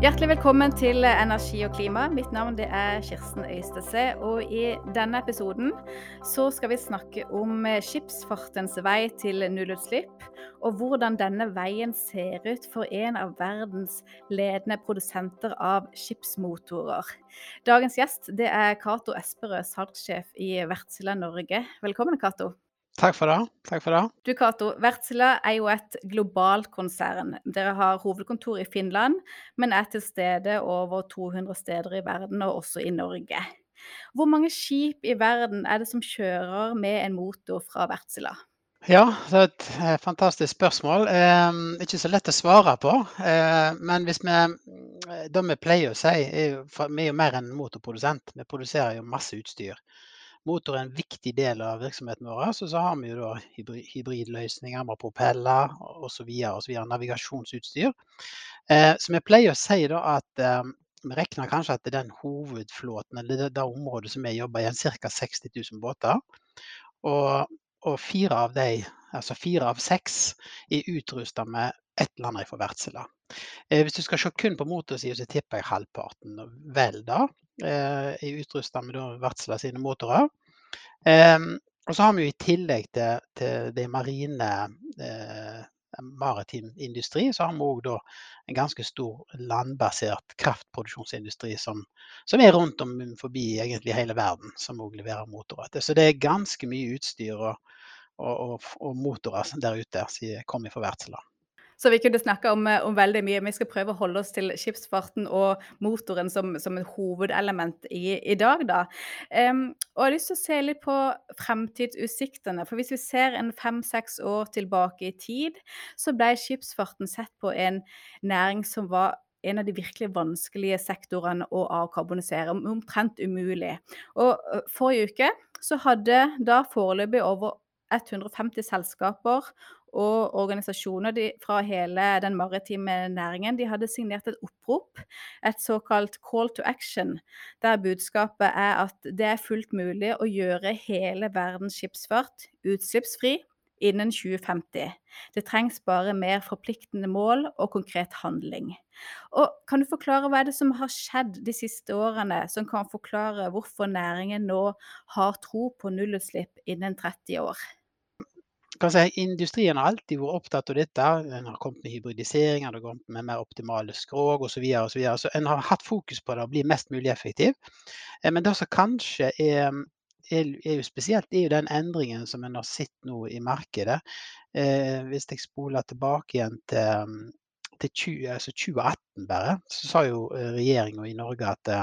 Hjertelig velkommen til Energi og klima. Mitt navn er Kirsten Øystese. Og i denne episoden skal vi snakke om skipsfartens vei til nullutslipp. Og hvordan denne veien ser ut for en av verdens ledende produsenter av skipsmotorer. Dagens gjest er Cato Esperød, salgssjef i Vertsila Norge. Velkommen, Cato. Takk for det. Takk for det. Du Cato, Wärtsilä er jo et globalt konsern. Dere har hovedkontor i Finland, men er til stede over 200 steder i verden, og også i Norge. Hvor mange skip i verden er det som kjører med en motor fra Wärtsilä? Ja, det er et eh, fantastisk spørsmål. Eh, ikke så lett å svare på. Eh, men hvis vi, det vi pleier å si, er jo vi er jo mer enn motorprodusent. Vi produserer jo masse utstyr motor er en viktig del av virksomheten vår. Så, så har vi jo da hybridløsninger med propeller osv. Navigasjonsutstyr. Eh, så vi pleier å si da at eh, vi regner kanskje at det er den hovedflåten, eller det, det området som vi jobber i, er ca. 60 000 båter. Og, og, fire av de, altså fire av seks, er utrusta med et eller annet fra Wärtsilä. Eh, hvis du skal se kun på motorsida, så tipper jeg halvparten. Vel da er utrusta med Wärtsilä sine motorer. Og så har vi jo i tillegg til, til det marine eh, maritim industri, så har vi òg en ganske stor landbasert kraftproduksjonsindustri som, som er rundt om forbi egentlig hele verden, som òg leverer motorer. Så det er ganske mye utstyr og, og, og, og motorer der ute som kommer fra Wärtsilä. Så vi kunne snakka om, eh, om, veldig mye. Vi skal prøve å holde oss til skipsfarten og motoren som, som et hovedelement i, i dag, da. Um, og jeg har lyst til å se litt på fremtidsutsiktene. For hvis vi ser en fem-seks år tilbake i tid, så ble skipsfarten sett på en næring som var en av de virkelig vanskelige sektorene å avkarbonisere. Omtrent umulig. Og eh, forrige uke så hadde da foreløpig over 150 selskaper og organisasjoner de, fra hele den maritime næringen de hadde signert et opprop, et såkalt call to action, der budskapet er at det er fullt mulig å gjøre hele verdens skipsfart utslippsfri innen 2050. Det trengs bare mer forpliktende mål og konkret handling. Og kan du forklare hva er det som har skjedd de siste årene, som kan forklare hvorfor næringen nå har tro på nullutslipp innen 30 år? Si, industrien har alltid vært opptatt av dette. En har kommet med hybridisering, en har kommet med mer optimale skrog osv. Så, videre, og så, videre. så en har hatt fokus på det å bli mest mulig effektiv. Eh, men det som kanskje er, er, jo spesielt, er jo den endringen som en har sett nå i markedet. Eh, hvis jeg spoler tilbake igjen til, til 20, altså 2018 bare, så sa jo eh, regjeringa i Norge at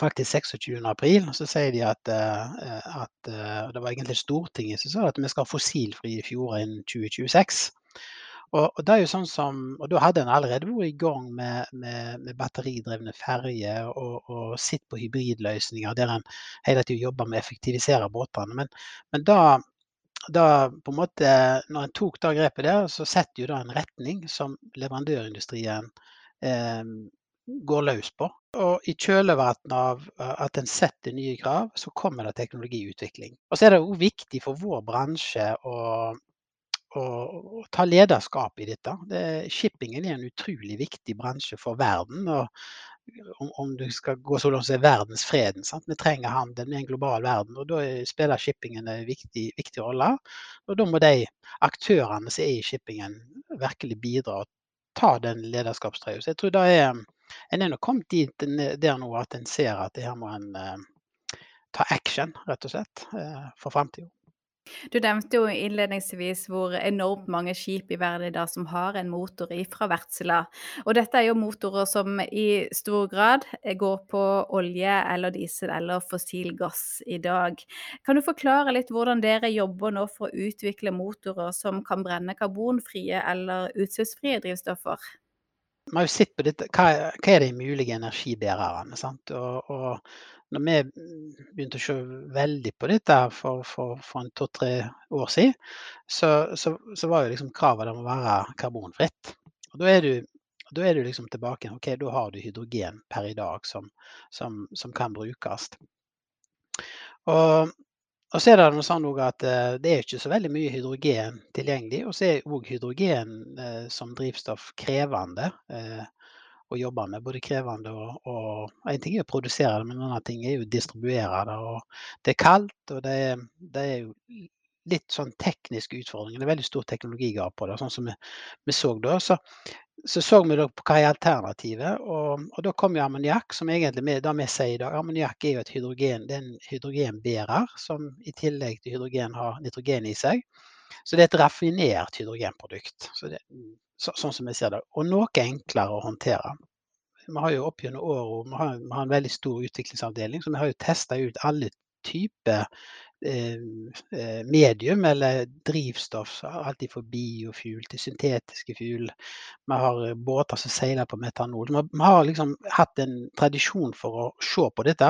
faktisk 26. april, så sier de at, eh, at eh, Det var egentlig Stortinget som sa at vi skal ha fossilfrie fjorder innen 2026. Og, og, det er jo sånn som, og da hadde en allerede vært i gang med, med, med batteridrevne ferjer og, og sett på hybridløsninger der en hele tiden jobber med å effektivisere båtene. Men, men da, da, på en måte, når en tok det grepet der, så setter jo det en retning som leverandørindustrien eh, går løs på. Og i kjølvannet av eh, at en setter nye krav, så kommer det teknologiutvikling. Og så er det òg viktig for vår bransje å, å, å, ta lederskap i dette. Det, shippingen er en utrolig viktig bransje for verden. og om, om du skal gå så langt som verdensfreden. Sant? Vi trenger handel med en global verden, og da spiller shippingen en viktig, viktig rolle. Og da må de aktørene som er i shippingen virkelig bidra og ta den lederskapstrøya. Så jeg tror det er en er nå kommet dit der nå at en ser at her må en eh, ta action, rett og slett, eh, for framtida. Du nevnte jo innledningsvis hvor enormt mange skip i verden i dag som har en motor fra vertsela. Og dette er jo motorer som i stor grad går på olje eller diesel eller fossil gass i dag. Kan du forklare litt hvordan dere jobber nå for å utvikle motorer som kan brenne karbonfrie eller utslippsfrie drivstoffer? Vi har jo sett på dette, hva, hva er de mulige energibærerne? Sant? Og, og når vi begynte å se veldig på dette for, for, for en to-tre år siden, så, så, så, var jo liksom kravet om å være karbonfritt. Og da er du, da er du liksom tilbake ok, da har du hydrogen per i dag som, som, som kan brukes. Og og så er det noe sånn at eh, det er ikke så veldig mye hydrogen tilgjengelig. Og så er òg hydrogen eh, som drivstoff krevende eh, å jobbe med. Både krevende og, og En ting er å produsere det, men en annen ting er å distribuere det. og Det er kaldt, og det er, det er jo litt sånn teknisk utfordring. Det er veldig stor teknologigap på det, sånn som vi, vi så da. Så, så så vi da på hva er alternativet, og, og da kom jo ammoniakk, som egentlig med, det vi sier i dag. Ammoniakk er jo et hydrogen, det er en hydrogenbærer som i tillegg til hydrogen har nitrogen i seg. Så det er et raffinert hydrogenprodukt. Så det, så, sånn som vi ser det. Og noe enklere å håndtere. Vi har jo opp gjennom åra vi vi har en veldig stor utviklingsavdeling, så vi har jo testa ut alle typer Eh, eh, medium eller drivstoff. Alt fra biofuel til syntetiske fuel. Vi har eh, båter som seiler på metanol. Vi har liksom hatt en tradisjon for å se på dette.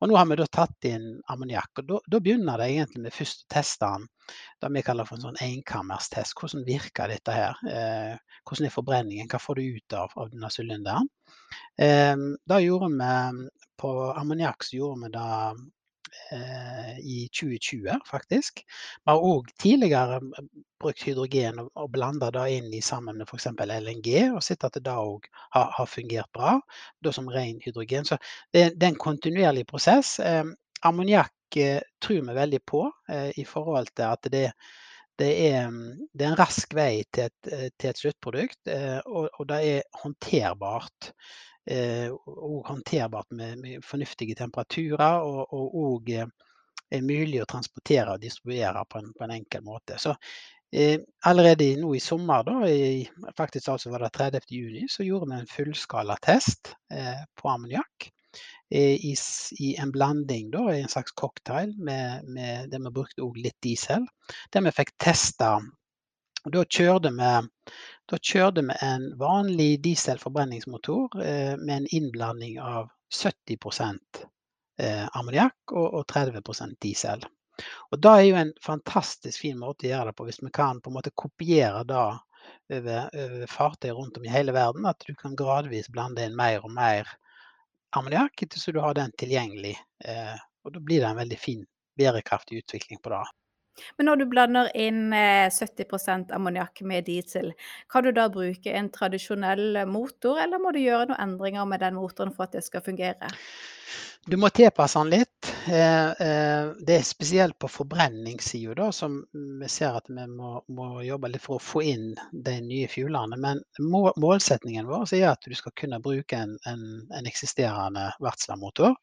Og nå har vi da tatt inn ammoniakk. og Da begynner det egentlig med først å teste den. Det vi kaller for en sånn enkammerstest. Hvordan virker dette her? Eh, hvordan er forbrenningen? Hva får du ut av, av denne sylinderen? Eh, da gjorde vi På ammoniakk gjorde vi det i 2020, faktisk. Vi har òg tidligere brukt hydrogen og, og blanda det inn i sammen med f.eks. LNG, og sett at det da òg har, har, fungert bra, da som ren hydrogen. Så det, det er en kontinuerlig prosess. Eh, Ammoniakk eh, tror vi veldig på eh, i forhold til at det, det, er, det er, en rask vei til et, eh, til et sluttprodukt, eh, og, og, det er håndterbart eh, og håndterbart med, med, fornuftige temperaturer. Og og, og er mulig å transportere og distribuere på en, på en enkel måte. Så eh, allerede nå i sommer, da, i, faktisk altså var det 30. juni, så gjorde vi en fullskalatest eh, på ammoniakk. Eh, I, I, en blanding, da, i en slags cocktail, med, med det vi brukte òg litt diesel. Der vi fikk testa Da kjørte vi da kjører du med en vanlig dieselforbrenningsmotor eh, med en innblanding av 70 eh, ammoniakk og, og 30% diesel. Og Det er jo en fantastisk fin måte å gjøre det på, hvis vi kan på en måte kopiere det over, over fartøy rundt om i hele verden. At du kan gradvis blande inn mer og mer ammoniakk så du har den tilgjengelig. Eh, og Da blir det en veldig fin, bærekraftig utvikling på det. Men når du blander inn 70 eh, ammoniakk med diesel, kan du da bruke en tradisjonell motor, eller må du gjøre noen endringer med den motoren for at det skal fungere? Du må tilpasse den litt. Eh, eh, det er spesielt på forbrenningssida som vi ser at vi må, må, jobbe litt for å få inn de nye fuglene. Men målsetningen vår er at du skal kunne bruke en, en, en eksisterende Wärtsilä-motor.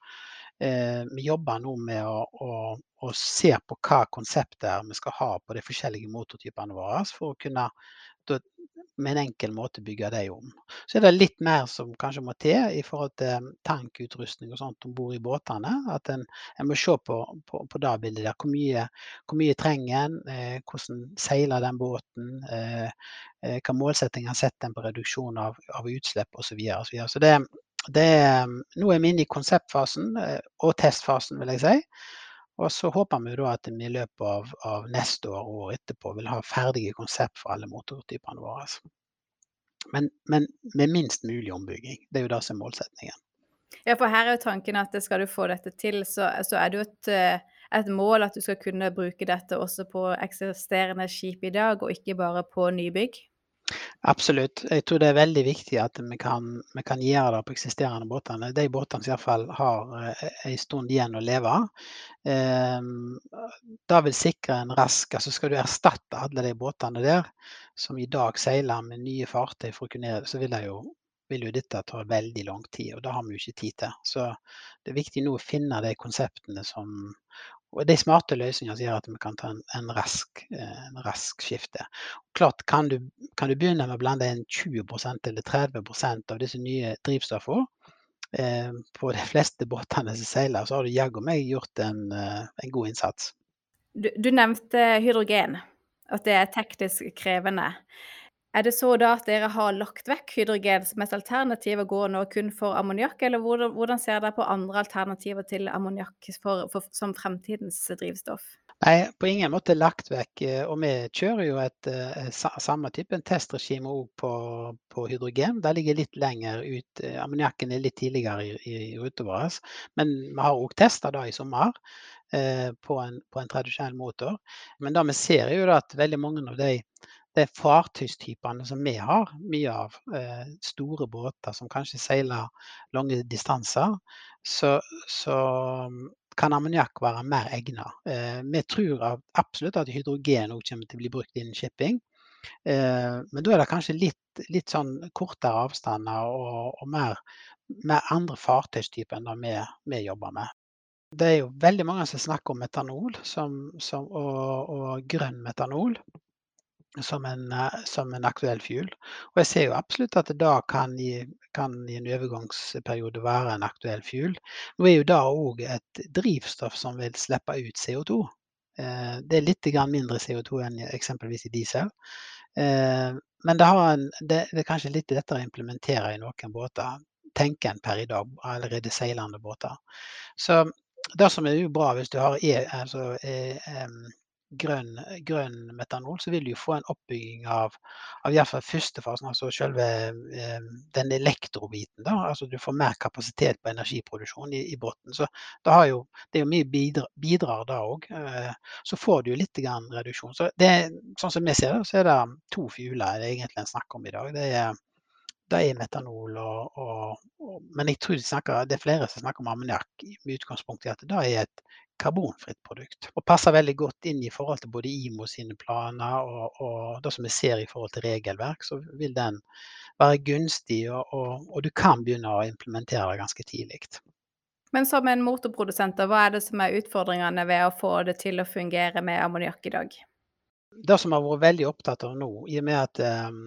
Eh, vi jobber nå med å, å, å, se på hva konsepter vi skal ha på de forskjellige motortypene våre, for å kunne med en enkel måte bygge dem om. Så er det litt mer som kanskje må til i forhold til tankutrustning og sånt om bord i båtene. At en, en, må se på, på, på det bildet der. Hvor mye, hvor mye trenger en? Eh, hvordan seiler den båten? Eh, eh hva målsettinger setter en på reduksjon av, av utslipp osv. Så, og så, videre. så det, det, nå er vi inne i konseptfasen eh, og testfasen, vil jeg si. Og så håper vi da at vi i løpet av, av neste år og året etterpå vil ha ferdige konsept for alle motortypene våre. Men, men, med minst mulig ombygging. Det er jo det som er målsetningen. Ja, for her er jo tanken at skal du få dette til, så, så er det jo et, eh, et, mål at du skal kunne bruke dette også på eksisterende skip i dag, og ikke bare på nybygg? Absolutt. Jeg tror det er veldig viktig at vi kan, vi kan gjøre det på eksisterende båter. De båtene som iallfall har eh, en stund igjen å leve. av. det vil sikre en rask altså Skal du erstatte alle de båtene der som i dag seiler med nye fartøy, for å kunne, så vil, jo, vil jo dette ta veldig lang tid. Og det har vi jo ikke tid til. Så det er viktig nå å finne de konseptene som og er smarte løsninger som gjør at vi kan ta en, en, rask, eh, en rask, skifte. Klart, kan du, kan du, begynne med å blande inn 20% eller 30% av disse nye drivstoffene eh, på de fleste båtene som seiler, så har du jaggu meg gjort en, eh, en god innsats. Du, du, nevnte hydrogen, at det er teknisk krevende. Er det så da at dere har lagt vekk hydrogen som et alternativ og går nå kun for ammoniakk, eller hvordan, hvordan ser dere på andre alternativer til ammoniakk som fremtidens drivstoff? Nei, på ingen måte lagt vekk. Eh, og vi kjører jo et, eh, samme type testregime testregime på, på, hydrogen. Det ligger litt lenger ut. Eh, ammoniakken er litt tidligere i, i ruta vår. Men vi har òg testa det i sommer på, en, på, en, tradisjonell motor. Men det vi ser er jo at veldig mange av de de fartøystypene som vi har, mye av, eh, store båter som kanskje seiler lange distanser, så, så kan ammoniakk være mer egnet. Eh, vi tror absolutt at hydrogen også kommer til å bli brukt innen shipping. Eh, men da er det kanskje litt, litt sånn kortere avstander og, og mer, mer, andre fartøystyper enn det vi, vi, jobber med. Det er jo veldig mange som snakker om metanol som, som, og, og grønn metanol som en, eh, som en aktuell fuel. Og jeg ser jo absolutt at det da kan i, kan i en overgangsperiode være en aktuell fuel. Nå er jo da òg et drivstoff som vil slippe ut CO2. Eh, det er litt mindre CO2 enn eksempelvis i diesel. Eh, men det, en, det, det, er kanskje litt lettere å implementere i noen båter. Tenker en per i dag, allerede seilende båter. Så det som er jo bra hvis du har e, altså, e, grønn, grønn, metanol, så vil du få en oppbygging av, av iallfall førstefasen, altså selve eh, den elektrobiten. Da. Altså du får mer kapasitet på energiproduksjon i, i bunnen. Så det, jo, det er jo mye bidrar, bidrar da òg. Eh, så får du jo litt reduksjon. Så det, sånn som vi ser det, så er det to fugler det er egentlig en snakk om i dag. Det er, det er metanol og, og, og, Men jeg tror de snakker, det er flere som snakker om ammoniakk med utgangspunkt i at det er et karbonfritt produkt. Og passer veldig godt inn i forhold til både IMO sine planer og, og det som vi ser i forhold til regelverk, så vil den være gunstig, og, du kan begynne å implementere det ganske tidlig. Men som en motorprodusent, hva er det som er utfordringene ved å få det til å fungere med ammoniakk i dag? Det som har vært veldig opptatt av nå, i og med at um,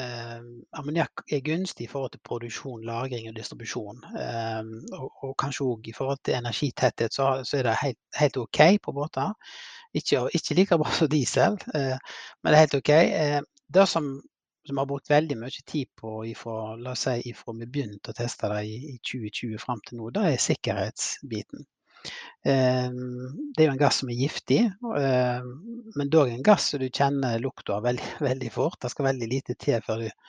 eh, ammoniakk er gunstig i forhold til produksjon, lagring og distribusjon. Eh, og, og, kanskje òg i forhold til energitetthet, så, så er det helt, helt, OK på båter. Ikke, ikke like bra som diesel, eh, men det er helt OK. Eh, det som, som har brukt veldig mye tid på ifra, la oss si, ifra vi begynte å teste det i, i 2020 fram til nå, det er sikkerhetsbiten. Ehm, det er jo en gass som er giftig, ehm, men dog en gass som du kjenner lukta av veldig, veldig fort. Det skal veldig lite til før du,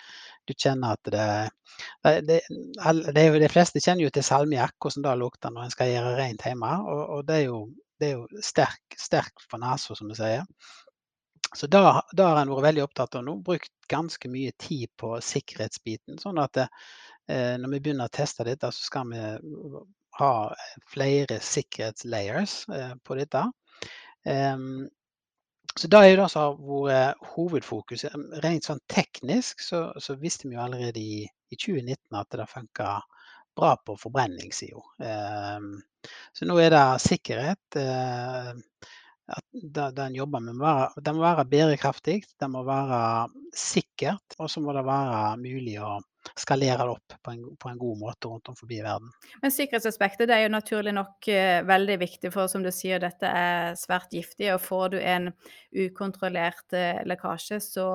du kjenner at det, det, det De fleste kjenner jo til salmiakk, hvordan det lukter når en skal gjøre rent hjemme. Og, og det er jo, det er jo sterk, sterk på nesa, som vi sier. Så da har en vært veldig opptatt av nå, brukt ganske mye tid på sikkerhetsbiten. Sånn at det, eh, når vi begynner å teste dette, så skal vi ha flere sikkerhetslayers eh, på dette. Så det er jo det som har vært hovedfokuset. Rent sånn teknisk så, så, visste vi jo allerede i, i 2019 at det funka bra på forbrenningssida. Um, så nå er det sikkerhet. Uh, at det jobber med, være, det må være bærekraftig, det må være sikkert, og så må det være mulig å skalere det opp på en, på en, god måte rundt om forbi verden. Men sikkerhetsaspektet er jo naturlig nok uh, veldig viktig, for som du sier, dette er svært giftig. Og får du en ukontrollert uh, lekkasje, så,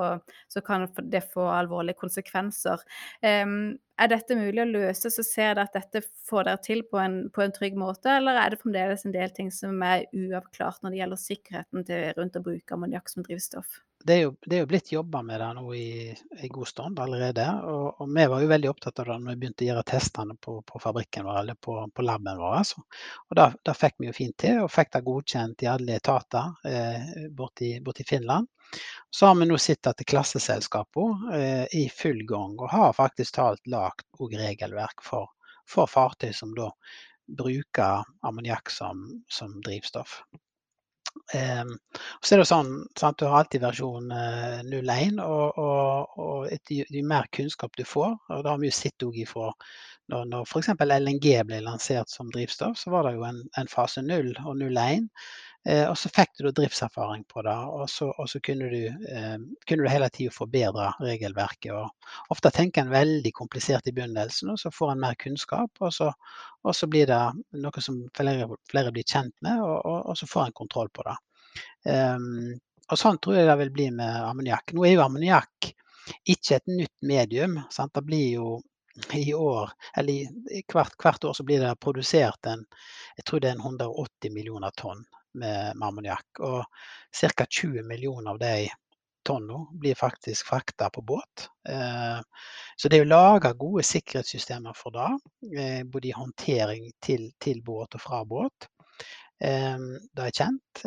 så, kan det få alvorlige konsekvenser. Um, er dette mulig å løse, så ser dere at dette får dere til på en, på en, trygg måte, eller er det fremdeles en del ting som er uavklart når det gjelder sikkerheten til, rundt å bruke ammoniakk som drivstoff? Det, er jo, det er jo blitt jobba med det nå i i god stund allerede. Og, og, vi var jo veldig opptatt av det når vi begynte å gjøre testene på, på fabrikken vår, eller på, på laben vår. Altså. Og da, fikk vi jo fint til, og fikk det godkjent i alle etater eh, borti, borti Finland. Så har vi nå sett at klasseselskapene eh, i full gang og har faktisk talt lagd regelverk for, for fartøy som da bruker ammoniakk som, som drivstoff. Um, så er det sånn sant, Du har alltid versjon uh, eh, 01, og, og, og etter jo mer kunnskap du får og Det har vi jo sett òg ifra når, når f.eks. LNG ble lansert som drivstoff, så var det jo en, en fase 0 og 01. Eh, og så fikk du driftserfaring på det, og så, og så kunne, du, eh, kunne, du, hele tida forbedre regelverket. Og ofte tenker en veldig komplisert i begynnelsen, og så får en mer kunnskap. Og så, og så blir det noe som flere, flere blir kjent med, og, og, så får en kontroll på det. Um, og sånn tror jeg det vil bli med ammoniakk. Nå er jo ammoniakk ikke et nytt medium. Sant? Det blir jo i år, eller hvert, hvert, år så blir det produsert en, jeg tror det er en 180 millioner tonn med, med ammoniakk. Og ca. 20 millioner av de tonna blir faktisk frakta på båt. Eh, så det er jo laga gode sikkerhetssystemer for det, eh, både i håndtering til, til båt og fra båt. Um, det er kjent.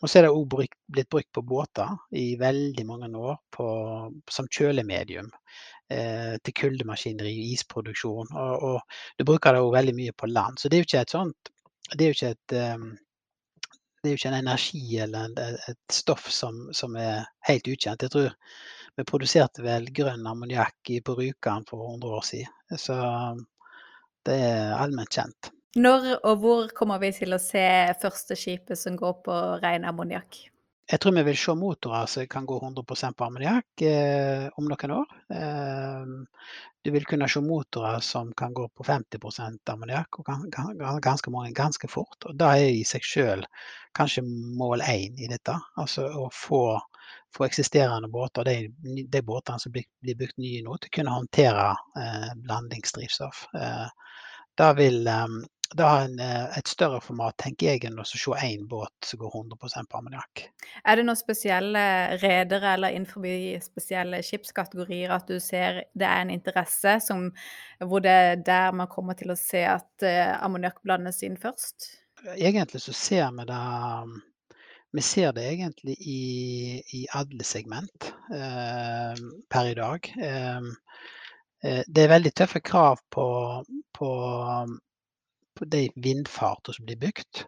Og så er det òg blitt brukt på båter i veldig mange år på, som kjølemedium. Eh, til kuldemaskineri, isproduksjon. Og, og du bruker det òg veldig mye på land. Så det er jo ikke et sånt Det er jo ikke et det er jo ikke en energi eller en, et stoff som, som, er helt ukjent. Jeg tror vi produserte vel grønn ammoniakk på Rjukan for 100 år siden. Så det er allment kjent. Når og hvor kommer vi til å se første skipet som går på ren ammoniakk? Jeg tror vi vil se motorer som kan gå 100 på ammoniakk eh, om noen år. Eh, du vil kunne se motorer som kan gå på 50% ammoniakk, og ganske mange ganske fort. Og Det er i seg selv kanskje mål én i dette. Altså å få, få eksisterende båter, de, de båtene som blir, blir bygd nye nå, til å kunne håndtere eh, blandingsdrivstoff. Eh, det vil, det har en, eh, et større format, tenker jeg, enn å se én båt som går 100 på ammoniakk. Er det noen spesielle redere eller innenfor spesielle skipskategorier at du ser det er en interesse som, hvor det er der man kommer til å se at uh, ammoniakk blandes inn først? Egentlig så ser vi det vi ser det egentlig i, i alle segment eh, per i dag. Eh, det er veldig tøffe krav på, på på de vindfarter som blir bygd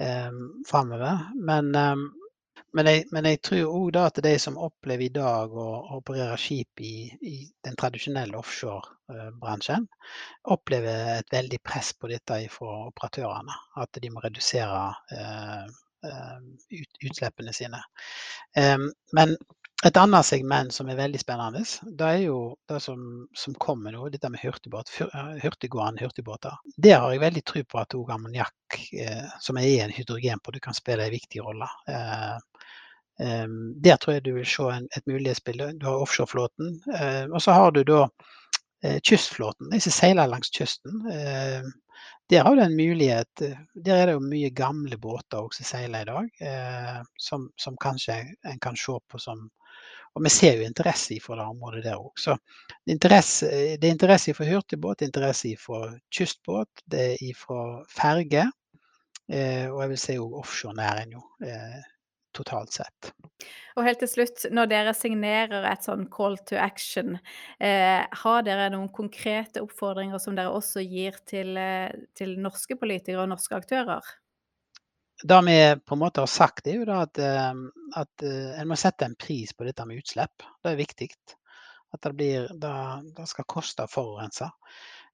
eh, framover. Men, eh, men, jeg, men, jeg, tror òg at de som opplever i dag å operere skip i, i den tradisjonelle offshorebransjen, opplever et veldig press på dette fra operatørene. At de må redusere eh, ut, utslippene sine. Um, men et annet segment som er veldig spennende, det er jo det som, som kommer nå, dette med hurtigbåt, eh, hurtiggående hurtigbåter. Der har jeg veldig tro på at òg ammoniakk, eh, som er en hydrogenprodukt, kan spille en viktig rolle. Eh, eh, der tror jeg du vil se en, et mulighetsbilde. Du har offshoreflåten. Eh, og så har du da eh, kystflåten, de som seiler langs kysten. der har du en mulighet. Der er det jo mye gamle båter som seiler i dag, som, som kanskje en kan se på som og vi ser jo interesse fra det området der òg. Så det er, interesse, er for hurtigbåt, er interesse fra kystbåt, det er fra ferge. Eh, og jeg vil si òg offshorenæring eh, totalt sett. Og helt til slutt, når dere signerer et sånn call to action, eh, har dere noen konkrete oppfordringer som dere også gir til, eh, til norske politikere og norske aktører? Det vi på en måte har sagt, er jo da at, eh, at eh, en må sette en pris på dette med utslipp. Det er viktig. At det, blir, det, det skal koste å forurense.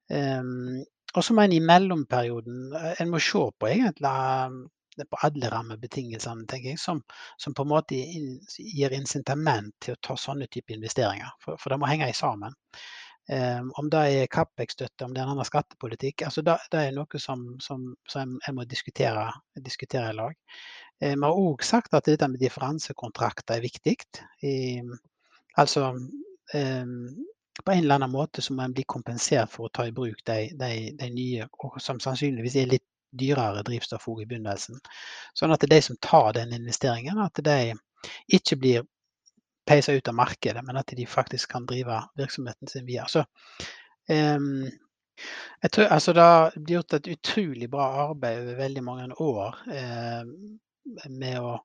Um, og så må en i mellomperioden En må se på egentlig på alle rammebetingelsene, tenker jeg, som, som på en måte gir incitament til å ta sånne type investeringer. For, for det må henge sammen. Um, om det er CAPEX-støtte, om det er en annen skattepolitikk, altså det, det er noe som, som, som jeg må diskutere, diskutere i lag. Eh, vi har òg sagt at dette med differansekontrakter er viktig. I, altså um, på en eller annen måte så må en bli kompensert for å ta i bruk de, de, de nye, som sannsynligvis er litt dyrere drivstoff i begynnelsen. Sånn at de som tar den investeringen, at de ikke blir peise ut av markedet, men at de faktisk kan drive virksomheten sin videre. Så, um, jeg tror, altså, det har gjort et utrolig bra arbeid over veldig mange år eh, med, å,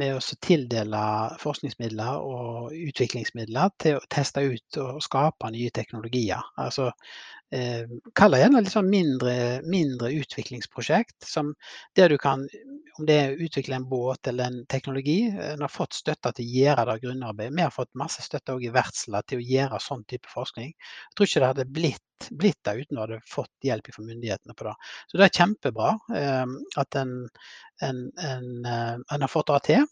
med å tildele forskningsmidler og utviklingsmidler til å teste ut og skape nye teknologier. Altså, eh, kaller gjerne litt sånn mindre, mindre utviklingsprosjekt som der du kan om det er å utvikle en båt eller en teknologi. En har fått støtte til å gjøre det grunnarbeidet. Vi har fått masse støtte i Vertsla til å gjøre sånn type forskning. Jeg tror ikke det hadde blitt, blitt det uten å ha fått hjelp fra myndighetene på det. Så det er kjempebra eh, at en, en, en, eh, en, har fått det til.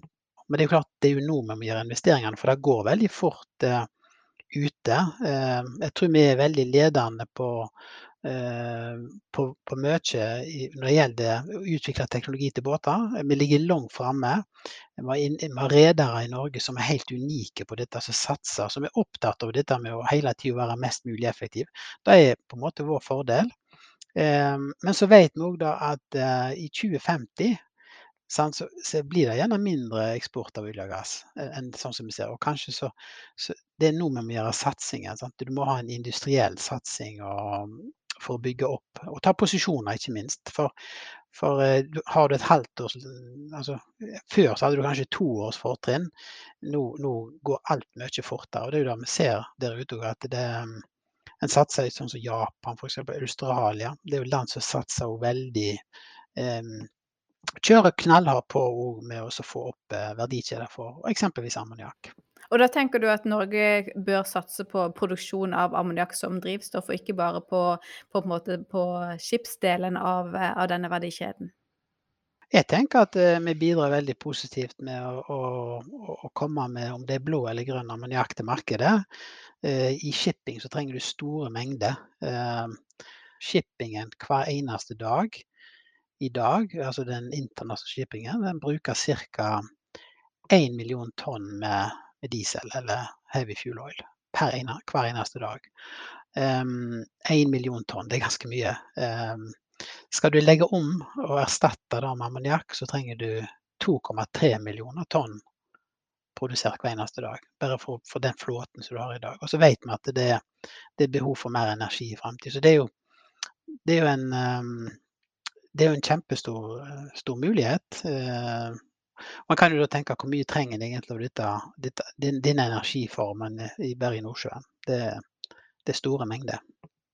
Men det er jo klart det er jo nå vi må gjøre investeringene, for det går veldig fort eh, ute. Eh, jeg tror vi er veldig ledende på Eh, på, på mye når det gjelder å utvikle teknologi til båter. Vi ligger langt framme. Vi har redere i Norge som er helt unike på dette, som satser, som er opptatt av dette med å hele tiden være mest mulig effektiv. Det er på en måte vår fordel. Eh, men så vet vi òg at i 2050 så, så, blir det gjerne mindre eksport av olje og gass enn sånn som vi ser. Og kanskje så, så Det er nå vi må gjøre satsingen. Sant? Du må ha en industriell satsing og for å bygge opp, og ta posisjoner, ikke minst. For, for uh, har du et halvt års altså, Før så hadde du kanskje to års fortrinn. Nå, nå, går alt mye fortere. og Det er jo det vi ser der ute at det, en satser litt sånn som Japan, f.eks. Australia. Det er jo land som satser veldig um, Kjører knallhardt på med å få opp verdikjeder for eksempelvis ammoniakk. Og da tenker du at Norge bør satse på produksjon av ammoniakk som drivstoff, og ikke bare på, på, på, på skipsdelen av, av, denne verdikjeden? Jeg tenker at uh, vi bidrar veldig positivt med å, å, å, komme med om det er blå eller grønn ammoniakk til markedet. I shipping så trenger du store mengder. Shippingen hver eneste dag i dag, altså den internasjonale shippingen, den bruker ca. 1 million tonn med diesel eller heavy fuel oil per ene, hver eneste dag. Um, million tonn, det er ganske mye. Um, skal du legge om og erstatte det med ammoniakk, så trenger du 2,3 millioner tonn produsert hver eneste dag. Bare for, for, den flåten som du har i dag. Og så vet vi at det, det er behov for mer energi i fremtiden. Så det er jo, det er jo en um, det er jo en kjempestor mulighet. Uh, man kan jo da tenke hvor mye trenger en egentlig av dette, dette, denne energiformen i Bergen Nordsjøen. Det, det er store mengder.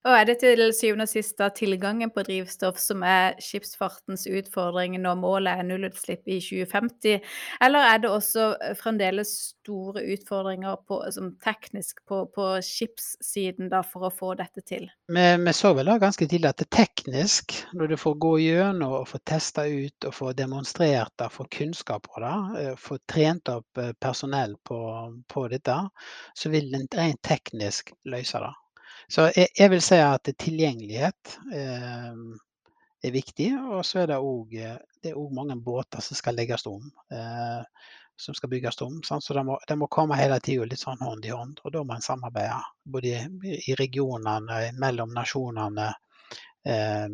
Og er det til syvende og sist tilgangen på drivstoff som er skipsfartens utfordring når målet er nullutslipp i 2050, eller er det også eh, fremdeles store utfordringer på, teknisk på, på skipssiden da, for å få dette til? Vi, vi så vel da ganske tidlig at det teknisk, når du får gå gjennom og få testa ut og få demonstrert det, få kunnskap på det, eh, få trent opp eh, personell på, på dette, så vil en rent teknisk løse det. Så jeg, jeg vil si at tilgjengelighet eh, er viktig. Og så er det òg mange båter som skal legges om. Eh, som skal bygges om. Sant? så det må, det må, komme hele tida litt sånn hånd i hånd. Og da må en samarbeide både i regionene, mellom nasjonene eh,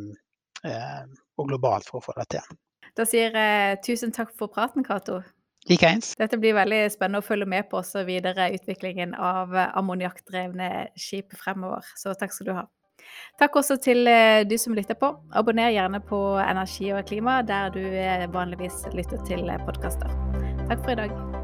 eh, og globalt for å få det til. Da sier jeg tusen takk for praten, Cato. Likeens. Dette blir veldig spennende å følge med på også videre utviklingen av ammoniakkdrevne skip fremover. Så takk skal du ha. Takk også til eh, du som lytter på. Abonner gjerne på Energi og klima der du eh, vanligvis lytter til podkaster. Takk for i dag.